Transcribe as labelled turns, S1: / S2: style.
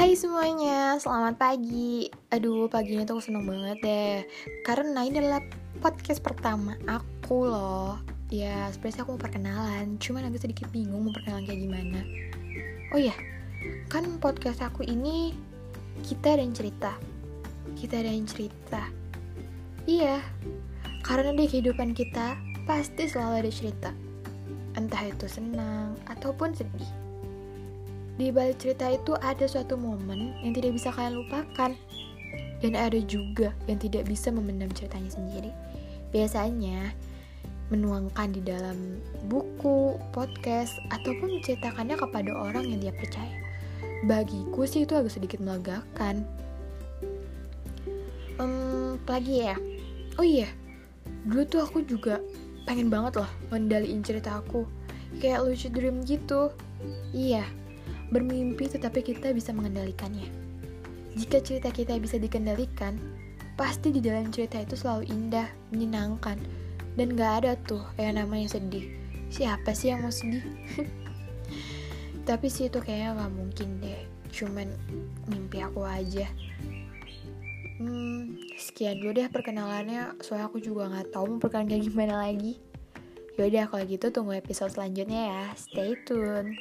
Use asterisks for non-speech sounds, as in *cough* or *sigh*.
S1: Hai semuanya, selamat pagi. Aduh, pagi ini tuh aku seneng banget deh. Karena ini adalah podcast pertama aku loh. Ya, sebenarnya aku mau perkenalan Cuman agak sedikit bingung mau perkenalan kayak gimana. Oh iya, kan podcast aku ini Kita dan cerita. Kita dan cerita. Iya, karena di kehidupan kita Pasti selalu ada cerita. Entah itu senang ataupun sedih di balik cerita itu ada suatu momen yang tidak bisa kalian lupakan. Dan ada juga yang tidak bisa memendam ceritanya sendiri. Biasanya menuangkan di dalam buku, podcast, ataupun menceritakannya kepada orang yang dia percaya. Bagiku sih itu agak sedikit melegakan. Um, lagi ya? Oh iya, dulu tuh aku juga pengen banget loh mendaliin cerita aku. Kayak lucid dream gitu. Iya, bermimpi tetapi kita bisa mengendalikannya. Jika cerita kita bisa dikendalikan, pasti di dalam cerita itu selalu indah, menyenangkan, dan gak ada tuh yang namanya sedih. Siapa sih yang mau sedih? *laughs* Tapi sih itu kayaknya gak mungkin deh, cuman mimpi aku aja. Hmm, sekian dulu deh perkenalannya, soalnya aku juga gak tahu mau gimana lagi. Yaudah kalau gitu tunggu episode selanjutnya ya, stay tune.